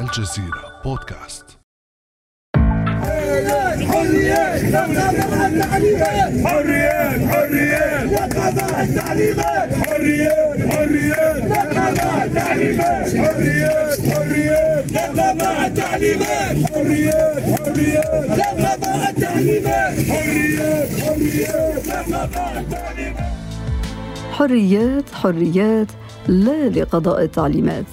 الجزيرة بودكاست. حريات حريات حريات حريات حريات التعليمات حريات حريات التعليمات حريات حريات لقضاء التعليمات حريات حريات التعليمات حريات حريات لا لقضاء التعليمات.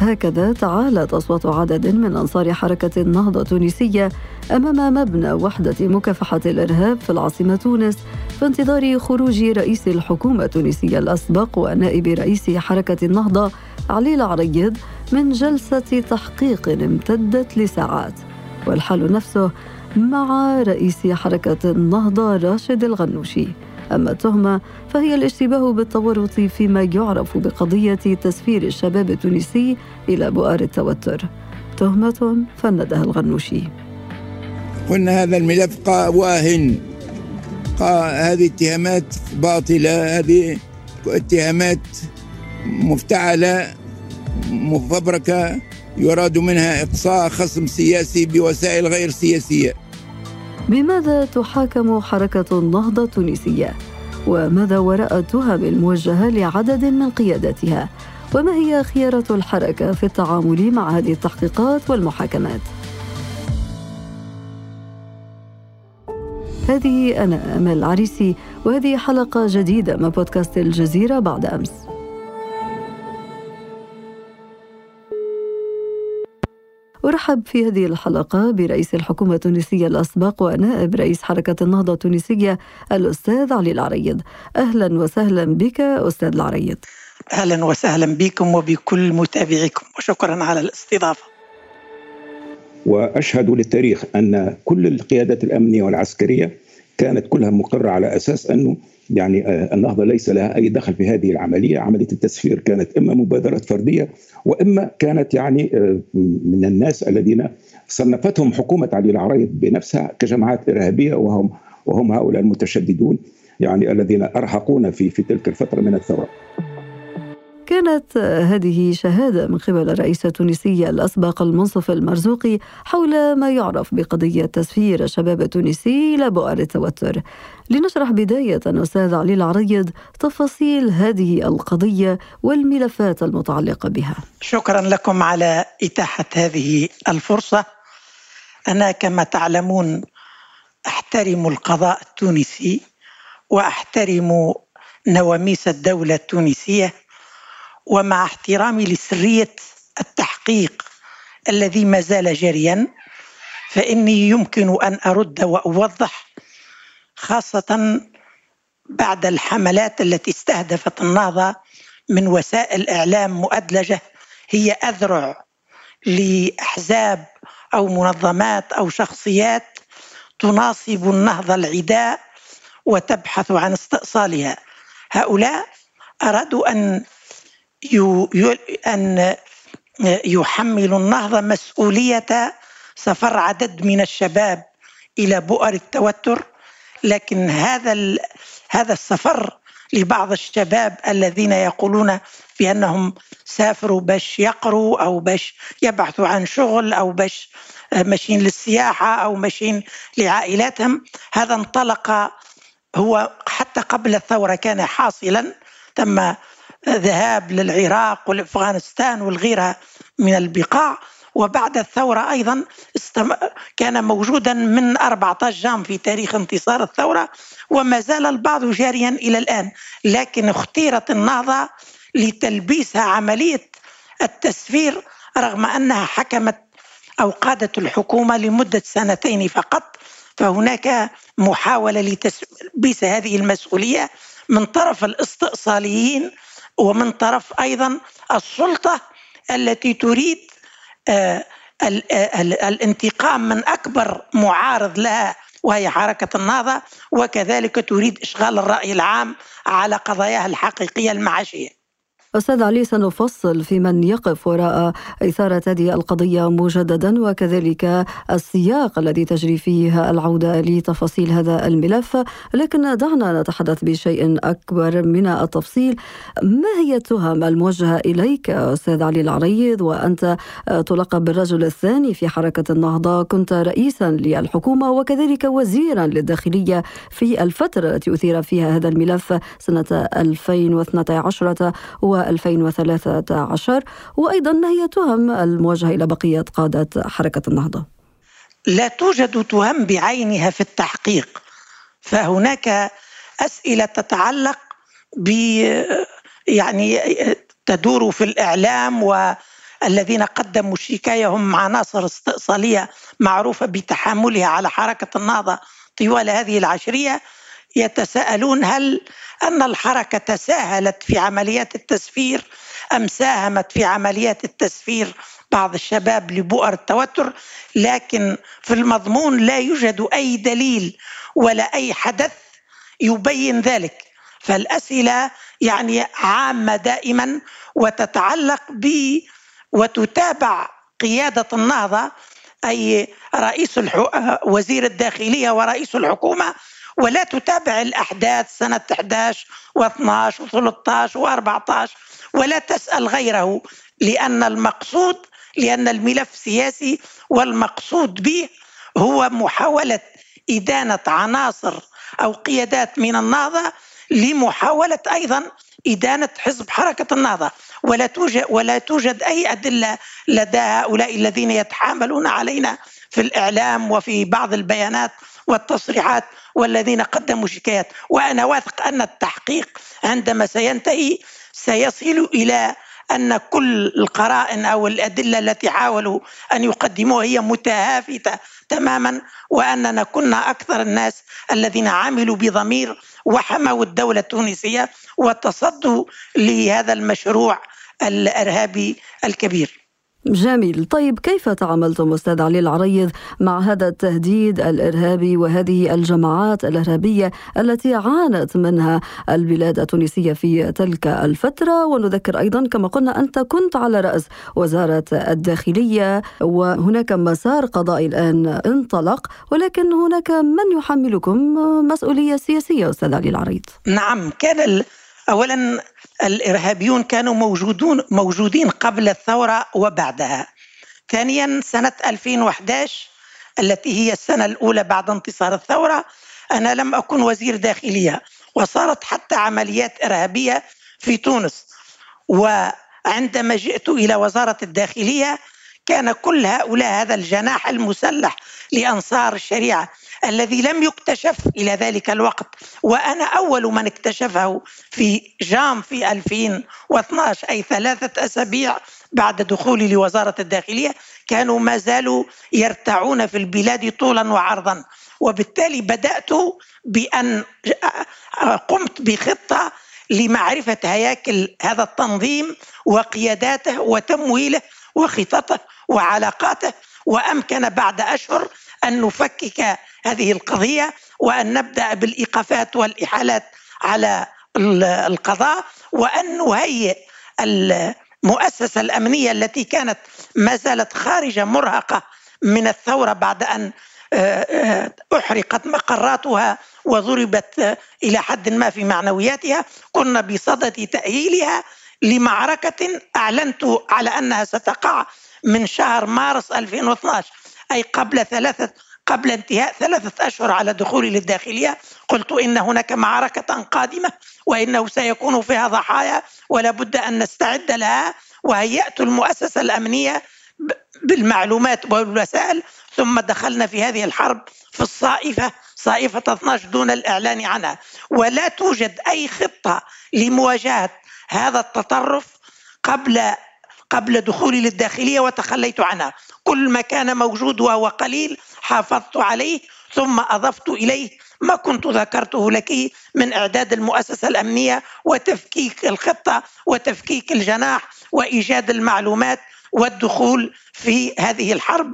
هكذا تعالت أصوات عدد من أنصار حركة النهضة التونسية أمام مبنى وحدة مكافحة الإرهاب في العاصمة تونس في انتظار خروج رئيس الحكومة التونسية الأسبق ونائب رئيس حركة النهضة علي العريض من جلسة تحقيق امتدت لساعات. والحال نفسه مع رئيس حركة النهضة راشد الغنوشي. أما التهمة فهي الاشتباه بالتورط فيما يعرف بقضية تسفير الشباب التونسي إلى بؤر التوتر. تهمة فندها الغنوشي. قلنا هذا الملف واهن. هذه اتهامات باطلة هذه اتهامات مفتعلة مفبركة يراد منها إقصاء خصم سياسي بوسائل غير سياسية. بماذا تحاكم حركة النهضة التونسية؟ وماذا وراء التهم الموجهة لعدد من قياداتها؟ وما هي خيارة الحركة في التعامل مع هذه التحقيقات والمحاكمات؟ هذه أنا أمل عريسي وهذه حلقة جديدة من بودكاست الجزيرة بعد أمس أرحب في هذه الحلقة برئيس الحكومة التونسية الأسبق ونائب رئيس حركة النهضة التونسية الأستاذ علي العريض. أهلا وسهلا بك أستاذ العريض. أهلا وسهلا بكم وبكل متابعيكم وشكرا على الاستضافة. وأشهد للتاريخ أن كل القيادات الأمنية والعسكرية كانت كلها مقرة على أساس أنه يعني آه، النهضة ليس لها أي دخل في هذه العملية، عملية التسفير كانت إما مبادرات فردية وإما كانت يعني آه، من الناس الذين صنفتهم حكومة علي العريض بنفسها كجماعات إرهابية وهم وهم هؤلاء المتشددون يعني الذين ارهقونا في في تلك الفترة من الثورة. كانت هذه شهادة من قبل الرئيس التونسي الأسبق المنصف المرزوقي حول ما يعرف بقضية تسفير الشباب التونسي إلى بؤر التوتر. لنشرح بداية أستاذ علي العريض تفاصيل هذه القضية والملفات المتعلقة بها. شكرا لكم على إتاحة هذه الفرصة. أنا كما تعلمون أحترم القضاء التونسي وأحترم نواميس الدولة التونسية ومع احترامي لسرية التحقيق الذي ما زال جاريا فإني يمكن أن أرد وأوضح خاصة بعد الحملات التي استهدفت النهضة من وسائل إعلام مؤدلجة هي أذرع لأحزاب أو منظمات أو شخصيات تناصب النهضة العداء وتبحث عن استئصالها. هؤلاء أرادوا أن أن يحمل النهضة مسؤولية سفر عدد من الشباب إلى بؤر التوتر لكن هذا هذا السفر لبعض الشباب الذين يقولون بأنهم سافروا باش يقروا أو باش يبحثوا عن شغل أو باش ماشيين للسياحة أو ماشيين لعائلاتهم هذا انطلق هو حتى قبل الثورة كان حاصلا تم ذهاب للعراق والأفغانستان والغيرها من البقاع. وبعد الثورة أيضا استم... كان موجودا من 14 جام في تاريخ انتصار الثورة وما زال البعض جاريا إلى الآن. لكن اختيرت النهضة لتلبيسها عملية التسفير رغم أنها حكمت أو قادت الحكومة لمدة سنتين فقط. فهناك محاولة لتلبيس هذه المسؤولية من طرف الاستئصاليين ومن طرف أيضا السلطة التي تريد آه، آه، الانتقام من أكبر معارض لها وهي حركة النهضة وكذلك تريد إشغال الرأي العام على قضاياها الحقيقية المعاشية. أستاذ علي سنفصل في من يقف وراء إثارة هذه القضية مجددا وكذلك السياق الذي تجري فيه العودة لتفاصيل هذا الملف. لكن دعنا نتحدث بشيء أكبر من التفصيل. ما هي التهم الموجهة إليك أستاذ علي العريض؟ وأنت تلقب بالرجل الثاني في حركة النهضة. كنت رئيسا للحكومة وكذلك وزيرا للداخلية في الفترة التي أثير فيها هذا الملف سنة 2012 و 2013 وأيضا ما هي تهم الموجهة إلى بقية قادة حركة النهضة. لا توجد تهم بعينها في التحقيق فهناك أسئلة تتعلق ب يعني تدور في الإعلام والذين قدموا الشكاية هم عناصر استئصالية معروفة بتحاملها على حركة النهضة طوال هذه العشرية. يتساءلون هل أن الحركة تساهلت في عمليات التسفير أم ساهمت في عمليات التسفير بعض الشباب لبؤر التوتر؟ لكن في المضمون لا يوجد أي دليل ولا أي حدث يبين ذلك. فالأسئلة يعني عامة دائما وتتعلق ب وتتابع قيادة النهضة أي رئيس الحو... وزير الداخلية ورئيس الحكومة ولا تتابع الأحداث سنة 11 و12 و13 و14 ولا تسأل غيره لأن المقصود لأن الملف سياسي والمقصود به هو محاولة إدانة عناصر أو قيادات من النهضة لمحاولة أيضا إدانة حزب حركة النهضة. ولا توجد ولا توجد أي أدلة لدى هؤلاء الذين يتحاملون علينا في الإعلام وفي بعض البيانات والتصريحات والذين قدموا شكايات. وأنا واثق أن التحقيق عندما سينتهي سيصل إلى أن كل القرائن أو الأدلة التي حاولوا أن يقدموها هي متهافتة تماما وأننا كنا أكثر الناس الذين عملوا بضمير وحموا الدولة التونسية وتصدوا لهذا المشروع الإرهابي الكبير. جميل. طيب كيف تعاملتم أستاذ علي العريض مع هذا التهديد الإرهابي وهذه الجماعات الإرهابية التي عانت منها البلاد التونسية في تلك الفترة؟ ونذكر أيضا كما قلنا أنت كنت على رأس وزارة الداخلية وهناك مسار قضائي الآن انطلق ولكن هناك من يحملكم مسؤولية سياسية أستاذ علي العريض؟ نعم كان اولا الإرهابيون كانوا موجودون موجودين قبل الثورة وبعدها. ثانيا سنة 2011 التي هي السنة الأولى بعد انتصار الثورة أنا لم أكن وزير داخلية وصارت حتى عمليات إرهابية في تونس. وعندما جئت إلى وزارة الداخلية كان كل هؤلاء هذا الجناح المسلح لأنصار الشريعة. الذي لم يكتشف إلى ذلك الوقت. وأنا أول من اكتشفه في جام في 2012 أي ثلاثة أسابيع بعد دخولي لوزارة الداخلية كانوا ما زالوا يرتعون في البلاد طولا وعرضا. وبالتالي بدأت بأن قمت بخطة لمعرفة هياكل هذا التنظيم وقياداته وتمويله وخططه وعلاقاته وأمكن بعد أشهر أن نفكك هذه القضية وأن نبدأ بالإيقافات والإحالات على القضاء وأن نهيئ المؤسسة الأمنية التي كانت ما زالت خارجة مرهقة من الثورة بعد أن آه، آه، أحرقت مقراتها وضربت إلى حد ما في معنوياتها. كنا بصدد تأهيلها لمعركة أعلنت على أنها ستقع من شهر مارس 2012 أي قبل ثلاثة قبل انتهاء ثلاثة أشهر على دخولي للداخلية. قلت إن هناك معركة قادمة وإنه سيكون فيها ضحايا ولا بد أن نستعد لها وهيأت المؤسسة الأمنية بالمعلومات والوسائل. ثم دخلنا في هذه الحرب في الصائفة صائفة 12 دون الإعلان عنها. ولا توجد أي خطة لمواجهة هذا التطرف قبل قبل دخولي للداخلية وتخليت عنها. كل ما كان موجود وهو قليل حافظت عليه ثم أضفت إليه ما كنت ذكرته لك من إعداد المؤسسة الأمنية وتفكيك الخطة وتفكيك الجناح وإيجاد المعلومات والدخول في هذه الحرب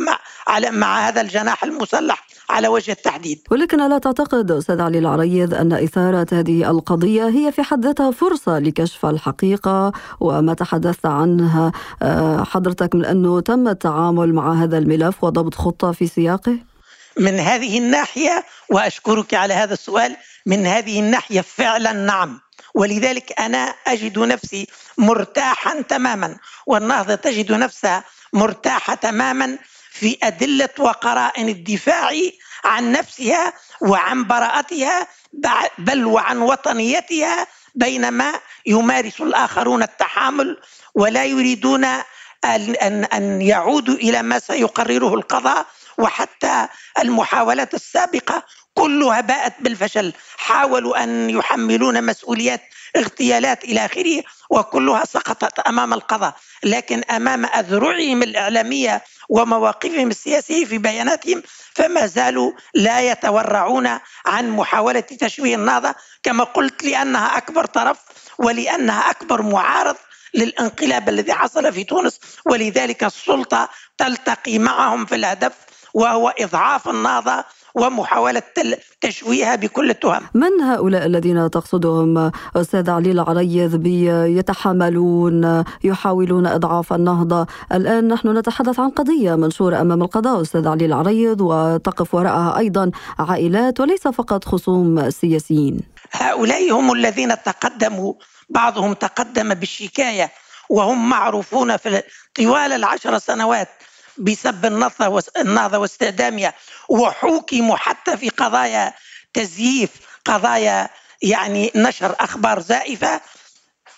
مع هذا الجناح المسلح. على وجه التحديد. ولكن ألا تعتقد أستاذ علي العريض أن إثارة هذه القضية هي في حد ذاتها فرصة لكشف الحقيقة وما تحدثت عنها. آه، حضرتك من أنه تم التعامل مع هذا الملف وضبط خطة في سياقه؟ من هذه الناحية وأشكرك على هذا السؤال من هذه الناحية فعلا نعم. ولذلك أنا أجد نفسي مرتاحا تماما والنهضة تجد نفسها مرتاحة تماما في أدلة وقرائن الدفاع عن نفسها وعن براءتها بل وعن وطنيتها بينما يمارس الآخرون التحامل ولا يريدون أن أن يعودوا إلى ما سيقرره القضاء وحتى المحاولات السابقة. كلها باءت بالفشل. حاولوا أن يحملون مسؤوليات اغتيالات إلى آخره وكلها سقطت أمام القضاء. لكن أمام أذرعهم الإعلامية ومواقفهم السياسية في بياناتهم فما زالوا لا يتورعون عن محاولة تشويه النهضة كما قلت لأنها أكبر طرف ولأنها أكبر معارض للانقلاب الذي حصل في تونس. ولذلك السلطة تلتقي معهم في الهدف وهو إضعاف النهضة ومحاولة تشويهها بكل التهم. من هؤلاء الذين تقصدهم أستاذ علي العريض يتحملون يحاولون إضعاف النهضة؟ الآن نحن نتحدث عن قضية منشورة أمام القضاء أستاذ علي العريض وتقف وراءها أيضا عائلات وليس فقط خصوم سياسيين. هؤلاء هم الذين تقدموا بعضهم تقدم بالشكاية وهم معروفون في طوال العشر سنوات بسب النهضة واستخدامها وحوكموا حتى في قضايا تزييف قضايا يعني نشر أخبار زائفة.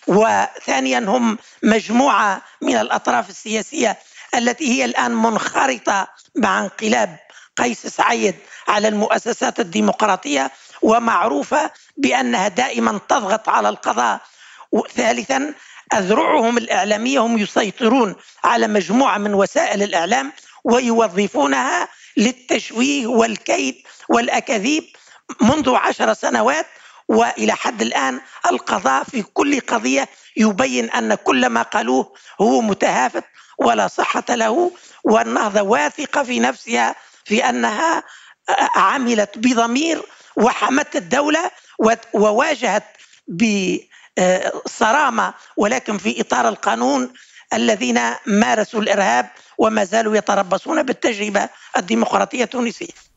وثانيا هم مجموعة من الأطراف السياسية التي هي الآن منخرطة مع انقلاب قيس سعيد على المؤسسات الديمقراطية ومعروفة بأنها دائما تضغط على القضاء. ثالثا أذرعهم الإعلامية هم يسيطرون على مجموعة من وسائل الإعلام ويوظفونها للتشويه والكيد والأكاذيب منذ عشر سنوات وإلى حد الآن القضاء في كل قضية يبين أن كل ما قالوه هو متهافت ولا صحة له والنهضة واثقة في نفسها في أنها عملت بضمير وحمت الدولة وواجهت بصرامه ولكن في إطار القانون الذين مارسوا الإرهاب وما زالوا يتربصون بالتجربة الديمقراطية التونسية.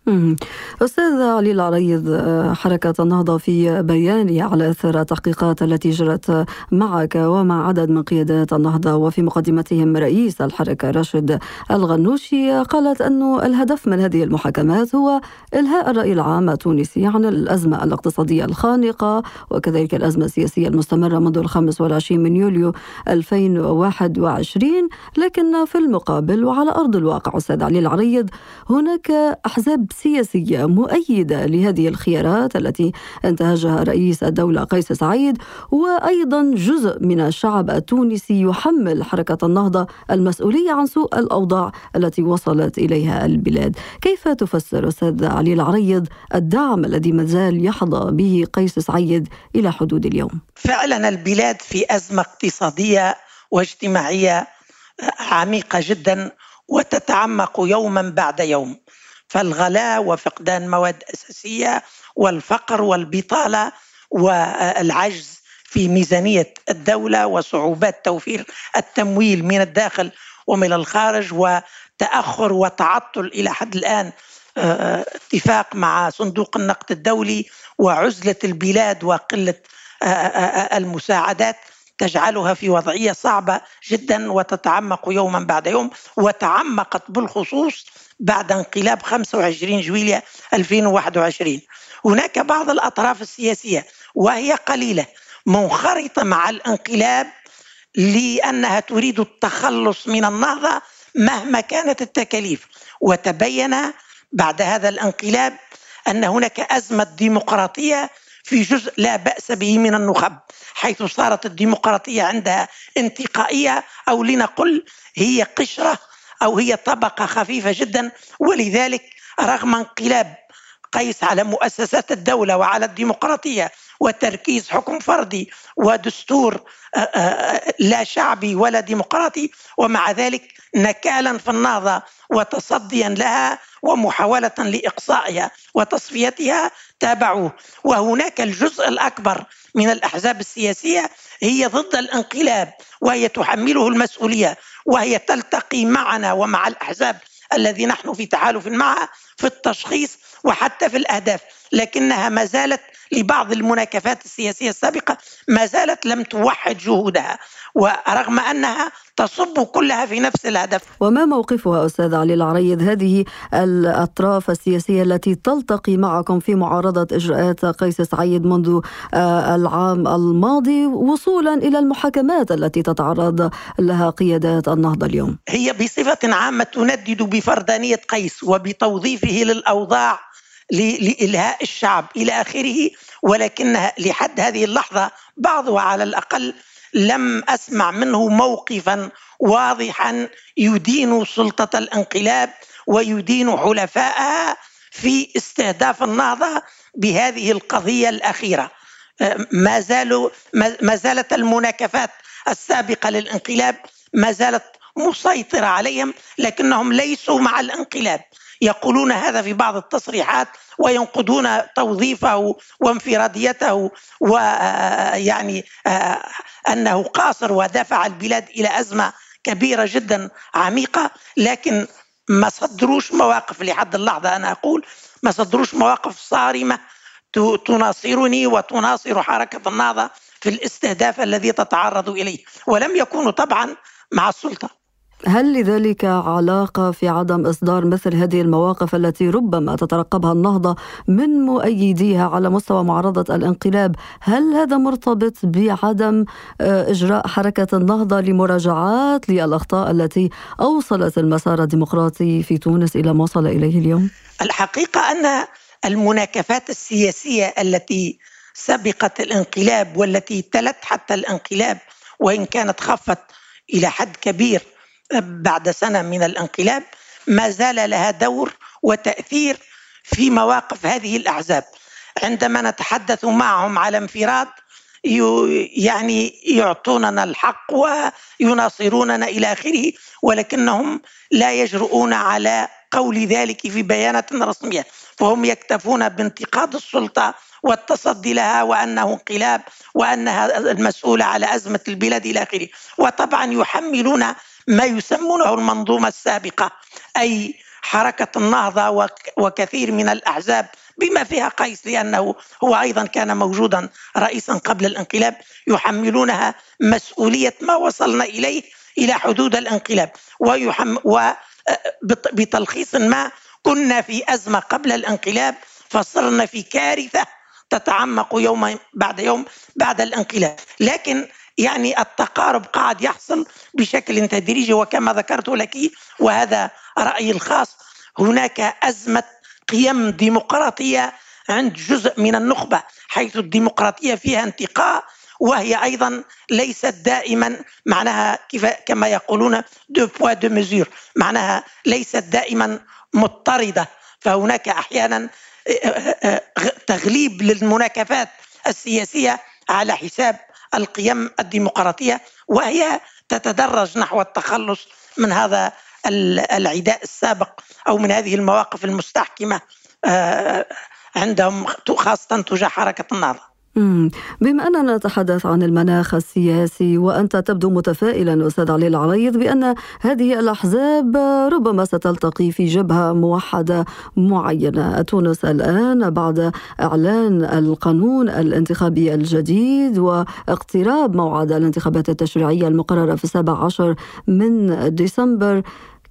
أستاذ علي العريض حركة النهضة في بيان على أثر التحقيقات التي جرت معك ومع عدد من قيادات النهضة وفي مقدمتهم رئيس الحركة راشد الغنوشي قالت أن الهدف من هذه المحاكمات هو إلهاء الرأي العام التونسي عن الأزمة الاقتصادية الخانقة وكذلك الأزمة السياسية المستمرة منذ الخامس والعشرين من يوليو 2021 لكن في المقابل وعلى أرض الواقع. أستاذ علي العريض هناك أحزاب سياسية مؤيدة لهذه الخيارات التي انتهجها رئيس الدولة قيس سعيد وأيضا جزء من الشعب التونسي يحمل حركة النهضة المسؤولية عن سوء الأوضاع التي وصلت إليها البلاد. كيف تفسر أستاذ علي العريض الدعم الذي مازال يحظى به قيس سعيد إلى حدود اليوم؟ فعلا البلاد في أزمة اقتصادية واجتماعية عميقة جدا وتتعمق يوما بعد يوم. فالغلاء وفقدان مواد أساسية والفقر والبطالة والعجز في ميزانية الدولة وصعوبات توفير التمويل من الداخل ومن الخارج وتأخر وتعطل إلى حد الآن آه، اتفاق مع صندوق النقد الدولي وعزلة البلاد وقلة آه، آه، المساعدات. تجعلها في وضعية صعبة جدا وتتعمق يوما بعد يوم وتعمقت بالخصوص بعد انقلاب 25 جويلية 2021 هناك بعض الأطراف السياسية وهي قليلة منخرطة مع الانقلاب لأنها تريد التخلص من النهضة مهما كانت التكاليف. وتبين بعد هذا الانقلاب أن هناك أزمة ديمقراطية في جزء لا بأس به من النخب حيث صارت الديمقراطية عندها انتقائية أو لنقل هي قشرة أو هي طبقة خفيفة جدا ولذلك رغم انقلاب قيس على مؤسسات الدولة وعلى الديمقراطية وتركيز حكم فردي ودستور آه، آه، لا شعبي ولا ديمقراطي ومع ذلك نكالا في النهضة وتصديا لها ومحاولة لإقصائها وتصفيتها تابعوه. وهناك الجزء الأكبر من الأحزاب السياسية هي ضد الانقلاب وهي تحمله المسؤولية وهي تلتقي معنا ومع الأحزاب الذي نحن في تحالف معها في التشخيص وحتى في الأهداف لكنها ما زالت لبعض المناكفات السياسية السابقة ما زالت لم توحد جهودها ورغم أنها تصب كلها في نفس الهدف. وما موقفها أستاذ علي العريض؟ هذه الأطراف السياسية التي تلتقي معكم في معارضة إجراءات قيس سعيد منذ آه، العام الماضي وصولا إلى المحاكمات التي تتعرض لها قيادات النهضة اليوم. هي بصفة عامة تندد بفردانية قيس وبتوظيفه للأوضاع لإلهاء الشعب إلى آخره ولكنها لحد هذه اللحظة بعضها على الأقل لم أسمع منه موقفا واضحا يدين سلطة الانقلاب ويدين حلفائها في استهداف النهضة بهذه القضية الأخيرة. ما زالوا ما زالت المناكفات السابقة للانقلاب ما زالت مسيطرة عليهم لكنهم ليسوا مع الانقلاب. يقولون هذا في بعض التصريحات وينقدون توظيفه وانفراديته ويعني آه، أنه قاصر ودفع البلاد إلى أزمة كبيرة جدا عميقة. لكن ما صدروش مواقف لحد اللحظة أنا أقول ما صدروش مواقف صارمة تناصرني وتناصر حركة النهضة في الاستهداف الذي تتعرض إليه. ولم يكونوا طبعا مع السلطة. هل لذلك علاقة في عدم إصدار مثل هذه المواقف التي ربما تترقبها النهضة من مؤيديها على مستوى معارضة الانقلاب هل هذا مرتبط بعدم آه، إجراء حركة النهضة لمراجعات للأخطاء التي أوصلت المسار الديمقراطي في تونس إلى ما وصل إليه اليوم؟ الحقيقة أن المناكفات السياسية التي سبقت الانقلاب والتي تلت حتى الانقلاب وإن كانت خفت إلى حد كبير بعد سنة من الانقلاب ما زال لها دور وتأثير في مواقف هذه الأحزاب. عندما نتحدث معهم على انفراد يعني يعطوننا الحق ويناصروننا إلى آخره ولكنهم لا يجرؤون على قول ذلك في بيانات رسمية. فهم يكتفون بانتقاد السلطة والتصدي لها وأنه انقلاب وأنها المسؤولة على أزمة البلاد إلى آخره. وطبعا يحملون ما يسمونه المنظومة السابقة أي حركة النهضة وكثير من الأحزاب بما فيها قيس لأنه هو أيضا كان موجودا رئيسا قبل الانقلاب يحملونها مسؤولية ما وصلنا إليه إلى حدود الانقلاب ويحم وبتلخيص ما كنا في أزمة قبل الانقلاب فصرنا في كارثة تتعمق يوم بعد يوم بعد الانقلاب. لكن يعني التقارب قاعد يحصل بشكل تدريجي وكما ذكرت لك وهذا رأيي الخاص هناك أزمة قيم ديمقراطية عند جزء من النخبة حيث الديمقراطية فيها انتقاء وهي أيضا ليست دائما معناها كيف كما يقولون deux poids deux mesures معناها ليست دائما مضطردة. فهناك أحيانا آه، آه، آه، تغليب للمناكفات السياسية على حساب القيم الديمقراطية وهي تتدرج نحو التخلص من هذا العداء السابق أو من هذه المواقف المستحكمة آه، عندهم خاصة تجاه حركة النهضة. بما أننا نتحدث عن المناخ السياسي وأنت تبدو متفائلا أستاذ علي العريض بأن هذه الأحزاب ربما ستلتقي في جبهة موحدة معينة. تونس الآن بعد إعلان القانون الانتخابي الجديد واقتراب موعد الانتخابات التشريعية المقررة في 17 من ديسمبر.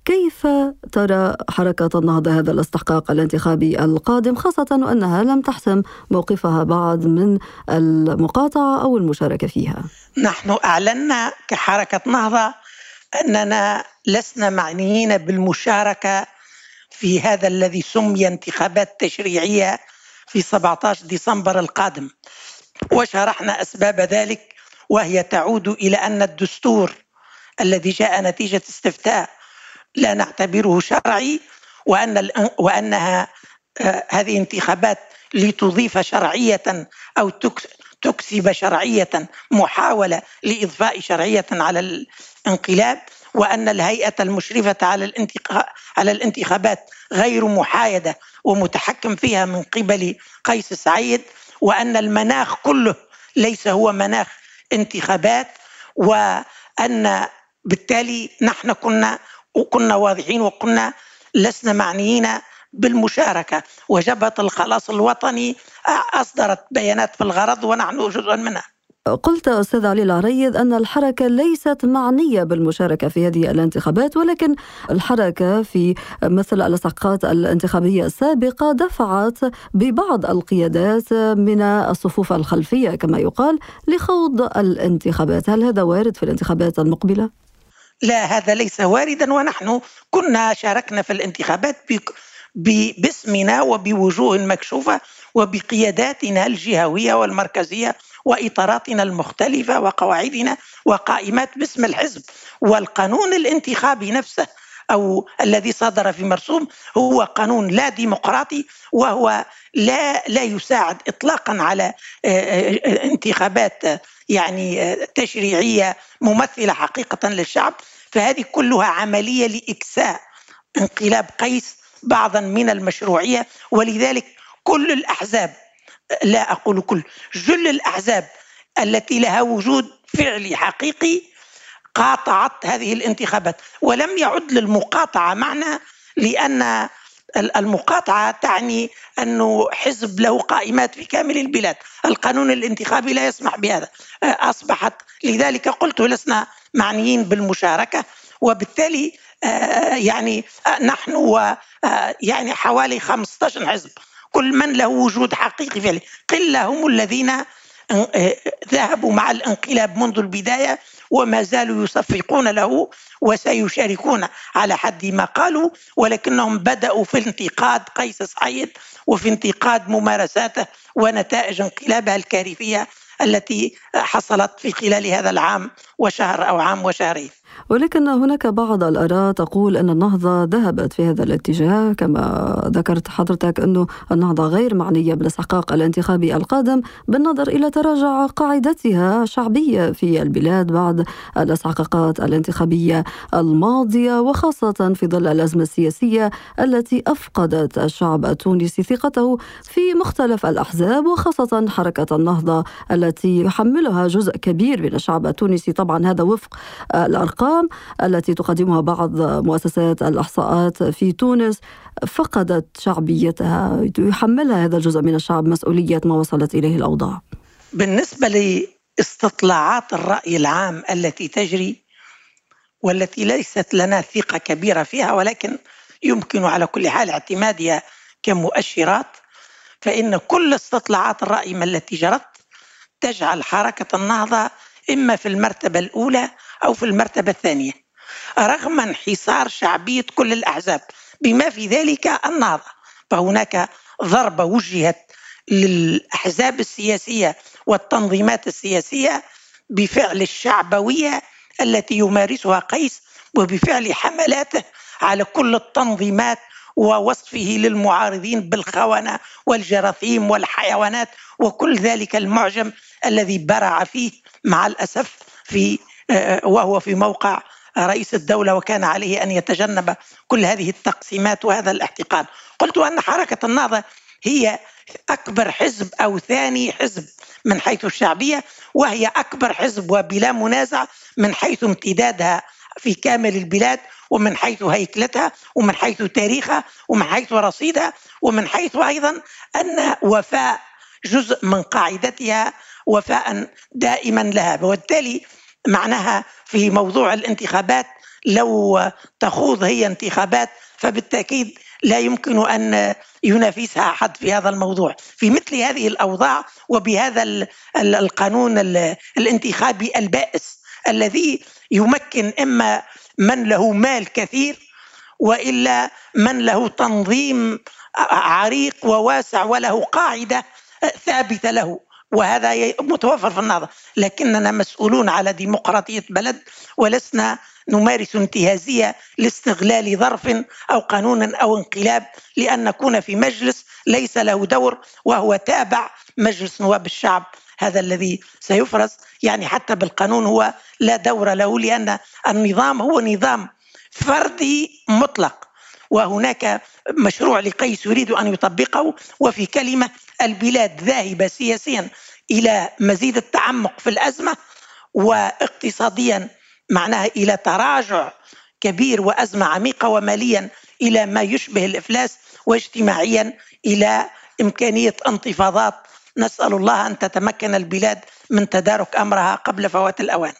كيف ترى حركة النهضة هذا الاستحقاق الانتخابي القادم خاصة وأنها لم تحسم موقفها بعد من المقاطعة أو المشاركة فيها؟ نحن أعلنا كحركة نهضة أننا لسنا معنيين بالمشاركة في هذا الذي سمي انتخابات تشريعية في 17 ديسمبر القادم. وشرحنا أسباب ذلك وهي تعود إلى أن الدستور الذي جاء نتيجة استفتاء لا نعتبره شرعي وأن وأنها آه، هذه انتخابات لتضيف شرعية أو تكسب شرعية محاولة لإضفاء شرعية على الانقلاب وأن الهيئة المشرفة على على الانتخابات غير محايدة ومتحكم فيها من قبل قيس سعيد وأن المناخ كله ليس هو مناخ انتخابات وأن بالتالي نحن كنا وكنا واضحين وكنا لسنا معنيين بالمشاركة. وجبهة الخلاص الوطني أصدرت بيانات في الغرض ونحن جزء منها. قلت أستاذ علي العريض أن الحركة ليست معنية بالمشاركة في هذه الانتخابات ولكن الحركة في مثل الإسحاقات الانتخابية السابقة دفعت ببعض القيادات من الصفوف الخلفية كما يقال لخوض الانتخابات. هل هذا وارد في الانتخابات المقبلة؟ لا هذا ليس واردا ونحن كنا شاركنا في الانتخابات باسمنا وبوجوه مكشوفة وبقياداتنا الجهوية والمركزية وإطاراتنا المختلفة وقواعدنا وقائمات باسم الحزب. والقانون الانتخابي نفسه أو الذي صدر في مرسوم هو قانون لا ديمقراطي وهو لا لا يساعد اطلاقا على انتخابات يعني آه، تشريعية ممثلة حقيقة للشعب. فهذه كلها عملية لإكساء انقلاب قيس بعضا من المشروعية. ولذلك كل الأحزاب لا أقول كل جل الأحزاب التي لها وجود فعلي حقيقي قاطعت هذه الانتخابات. ولم يعد للمقاطعة معنى لأن المقاطعة تعني أنه حزب له قائمات في كامل البلاد، القانون الانتخابي لا يسمح بهذا، اصبحت لذلك قلت لسنا معنيين بالمشاركة وبالتالي آه، يعني آه، نحن يعني حوالي 15 حزب. كل من له وجود حقيقي فعلي. قلة هم الذين ذهبوا مع الانقلاب منذ البداية وما زالوا يصفقون له وسيشاركون على حد ما قالوا ولكنهم بدأوا في انتقاد قيس سعيد وفي انتقاد ممارساته ونتائج انقلابها الكارثية التي حصلت في خلال هذا العام وشهر أو عام وشهرين. ولكن هناك بعض الآراء تقول أن النهضة ذهبت في هذا الاتجاه كما ذكرت حضرتك أنه النهضة غير معنية بالاستحقاق الانتخابي القادم بالنظر إلى تراجع قاعدتها شعبية في البلاد بعد الاستحقاقات الانتخابية الماضية وخاصة في ظل الأزمة السياسية التي أفقدت الشعب التونسي ثقته في مختلف الأحزاب وخاصة حركة النهضة التي يحملها جزء كبير من الشعب التونسي. طبعا هذا وفق الأرقام الأرقام التي تقدمها بعض مؤسسات الإحصاءات في تونس فقدت شعبيتها. يحملها هذا الجزء من الشعب مسؤولية ما وصلت إليه الأوضاع. بالنسبة لاستطلاعات الرأي العام التي تجري والتي ليست لنا ثقة كبيرة فيها ولكن يمكن على كل حال اعتمادها كمؤشرات فإن كل استطلاعات الرأي التي جرت تجعل حركة النهضة إما في المرتبة الأولى أو في المرتبة الثانية. رغم انحصار شعبية كل الأحزاب بما في ذلك النهضة فهناك ضربة وجهت للأحزاب السياسية والتنظيمات السياسية بفعل الشعبوية التي يمارسها قيس وبفعل حملاته على كل التنظيمات ووصفه للمعارضين بالخونة والجراثيم والحيوانات وكل ذلك المعجم الذي برع فيه مع الأسف في وهو في موقع رئيس الدولة وكان عليه أن يتجنب كل هذه التقسيمات وهذا الاحتقان. قلت أن حركة النهضة هي أكبر حزب أو ثاني حزب من حيث الشعبية وهي أكبر حزب وبلا منازع من حيث امتدادها في كامل البلاد ومن حيث هيكلتها ومن حيث تاريخها ومن حيث رصيدها ومن حيث أيضا أن وفاء جزء من قاعدتها وفاء دائما لها. وبالتالي معناها في موضوع الانتخابات لو تخوض هي انتخابات فبالتأكيد لا يمكن أن ينافسها أحد في هذا الموضوع. في مثل هذه الأوضاع وبهذا القانون الانتخابي البائس الذي يمكن إما من له مال كثير وإلا من له تنظيم عريق وواسع وله قاعدة ثابتة له. وهذا متوفر في النهضة. لكننا مسؤولون على ديمقراطية بلد ولسنا نمارس انتهازية لاستغلال ظرف أو قانون أو انقلاب لأن نكون في مجلس ليس له دور وهو تابع مجلس نواب الشعب. هذا الذي سيفرز يعني حتى بالقانون هو لا دور له لأن النظام هو نظام فردي مطلق. وهناك مشروع لقيس يريد أن يطبقه وفي كلمة البلاد ذاهبة سياسيا. إلى مزيد التعمق في الأزمة واقتصاديا معناها إلى تراجع كبير وأزمة عميقة وماليا إلى ما يشبه الإفلاس واجتماعيا إلى إمكانية انتفاضات. نسأل الله أن تتمكن البلاد من تدارك أمرها قبل فوات الأوان.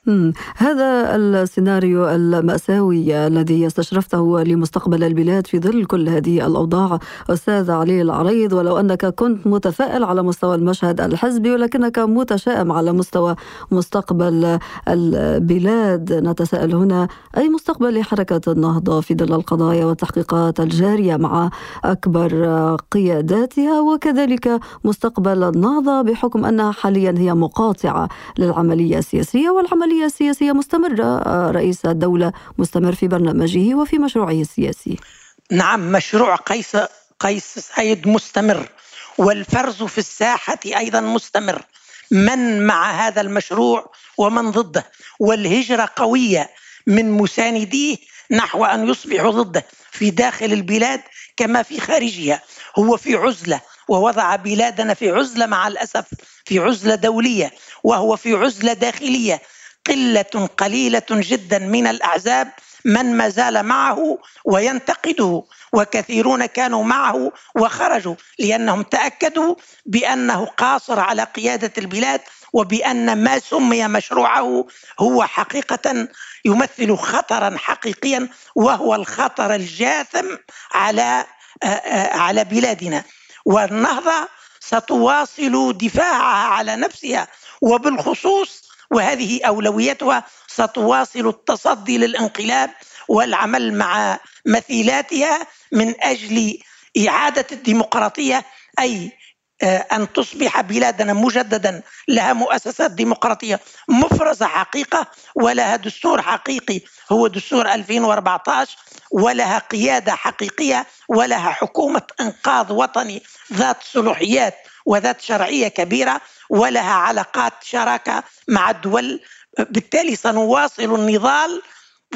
هذا السيناريو المأساوي الذي استشرفته لمستقبل البلاد في ظل كل هذه الأوضاع. أستاذ علي العريض ولو أنك كنت متفائل على مستوى المشهد الحزبي ولكنك متشائم على مستوى مستقبل البلاد. نتساءل هنا أي مستقبل لحركه النهضة في ظل القضايا والتحقيقات الجارية مع أكبر قياداتها؟ وكذلك مستقبل النهضة بحكم أنها حاليا هي مقاطعة قاطعة للعملية السياسية والعملية السياسية مستمرة. رئيس الدولة مستمر في برنامجه وفي مشروعه السياسي. نعم مشروع قيس قيس سعيد مستمر والفرز في الساحة أيضا مستمر. من مع هذا المشروع ومن ضده؟ والهجرة قوية من مسانديه نحو أن يصبحوا ضده في داخل البلاد كما في خارجها. هو في عزلة ووضع بلادنا في عزلة مع الأسف في عزلة دولية وهو في عزلة داخلية. قلة قليلة جدا من الأحزاب من ما زال معه وينتقده وكثيرون كانوا معه وخرجوا لأنهم تأكدوا بأنه قاصر على قيادة البلاد وبأن ما سمي مشروعه هو حقيقة يمثل خطرا حقيقيا وهو الخطر الجاثم على على بلادنا. والنهضه ستواصل دفاعها على نفسها وبالخصوص وهذه أولويتها ستواصل التصدي للانقلاب والعمل مع مثيلاتها من أجل إعادة الديمقراطية أي آه، أن تصبح بلادنا مجددا لها مؤسسات ديمقراطية مفرزة حقيقة ولها دستور حقيقي. هو دستور 2014 ولها قيادة حقيقية ولها حكومة إنقاذ وطني ذات صلاحيات وذات شرعية كبيرة ولها علاقات شراكة مع الدول. بالتالي سنواصل النضال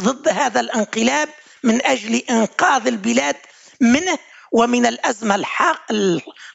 ضد هذا الانقلاب من أجل إنقاذ البلاد منه. ومن الأزمة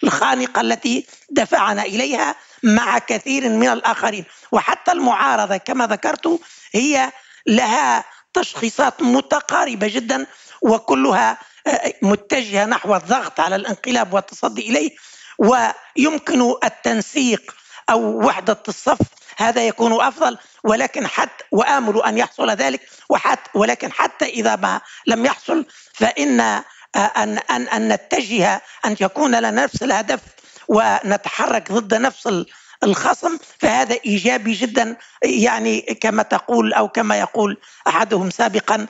الخانقة التي دفعنا إليها مع كثير من الآخرين. وحتى المعارضة كما ذكرت هي لها تشخيصات متقاربة جدا وكلها آه، متجهة نحو الضغط على الانقلاب والتصدي إليه. ويمكن التنسيق أو وحدة الصف هذا يكون أفضل. ولكن حتى وآمل أن يحصل ذلك. وحتى ولكن حتى إذا ما لم يحصل فإن أن أن أن نتجه أن يكون لنا نفس الهدف ونتحرك ضد نفس الخصم فهذا إيجابي جدا. يعني كما تقول أو كما يقول أحدهم سابقا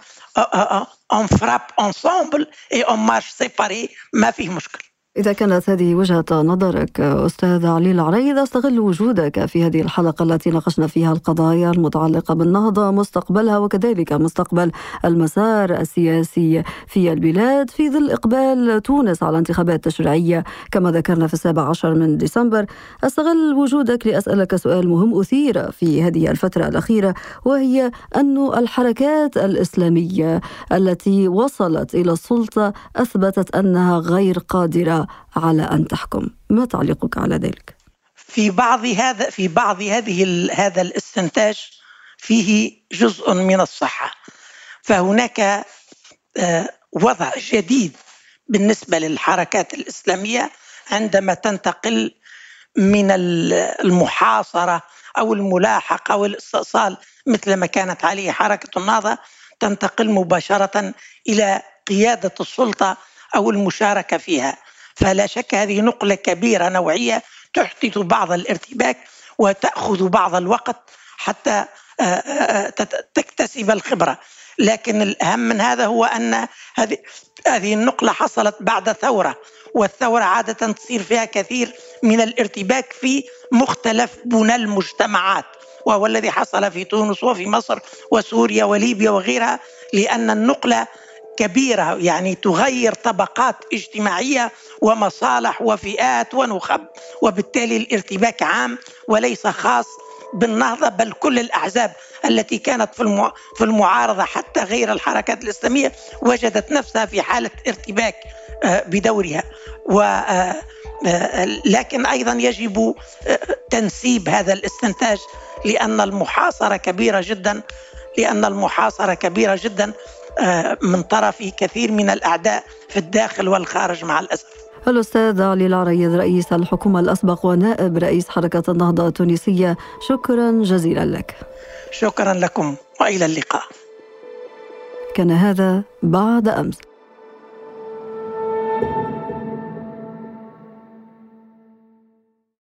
on frappe ensemble et on marche séparé ما فيه مشكل إذا كانت هذه وجهة نظرك أستاذ علي العريض أستغل وجودك في هذه الحلقة التي ناقشنا فيها القضايا المتعلقة بالنهضة مستقبلها وكذلك مستقبل المسار السياسي في البلاد في ظل إقبال تونس على انتخابات تشريعية كما ذكرنا في السابع عشر من ديسمبر. أستغل وجودك لأسألك سؤال مهم أثير في هذه الفترة الأخيرة وهي أن الحركات الإسلامية التي وصلت إلى السلطة أثبتت أنها غير قادرة. على أن تحكم. ما تعليقك على ذلك؟ في بعض هذا في بعض هذه هذا الاستنتاج فيه جزء من الصحة. فهناك آه، وضع جديد بالنسبة للحركات الإسلامية عندما تنتقل من المحاصرة أو الملاحقة أو الاستئصال مثل ما كانت عليه حركة النهضة تنتقل مباشرة إلى قيادة السلطة أو المشاركة فيها. فلا شك هذه نقلة كبيرة نوعية تحدث بعض الارتباك وتأخذ بعض الوقت حتى آه، آه، تكتسب الخبرة. لكن الأهم من هذا هو أن هذه هذه النقلة حصلت بعد ثورة والثورة عادة تصير فيها كثير من الارتباك في مختلف بنى المجتمعات وهو الذي حصل في تونس وفي مصر وسوريا وليبيا وغيرها لأن النقلة كبيرة يعني تغير طبقات اجتماعية ومصالح وفئات ونخب وبالتالي الارتباك عام وليس خاص بالنهضة بل كل الأحزاب التي كانت في في المعارضة حتى غير الحركات الإسلامية وجدت نفسها في حالة ارتباك آه، بدورها. و آه، آه، لكن أيضا يجب تنسيب هذا الاستنتاج لأن المحاصرة كبيرة جدا لأن المحاصرة كبيرة جدا. من طرف كثير من الأعداء في الداخل والخارج مع الأسف. الأستاذ علي العريض رئيس الحكومة الأسبق ونائب رئيس حركة النهضة التونسية شكرا جزيلا لك. شكرا لكم وإلى اللقاء. كان هذا بعد أمس.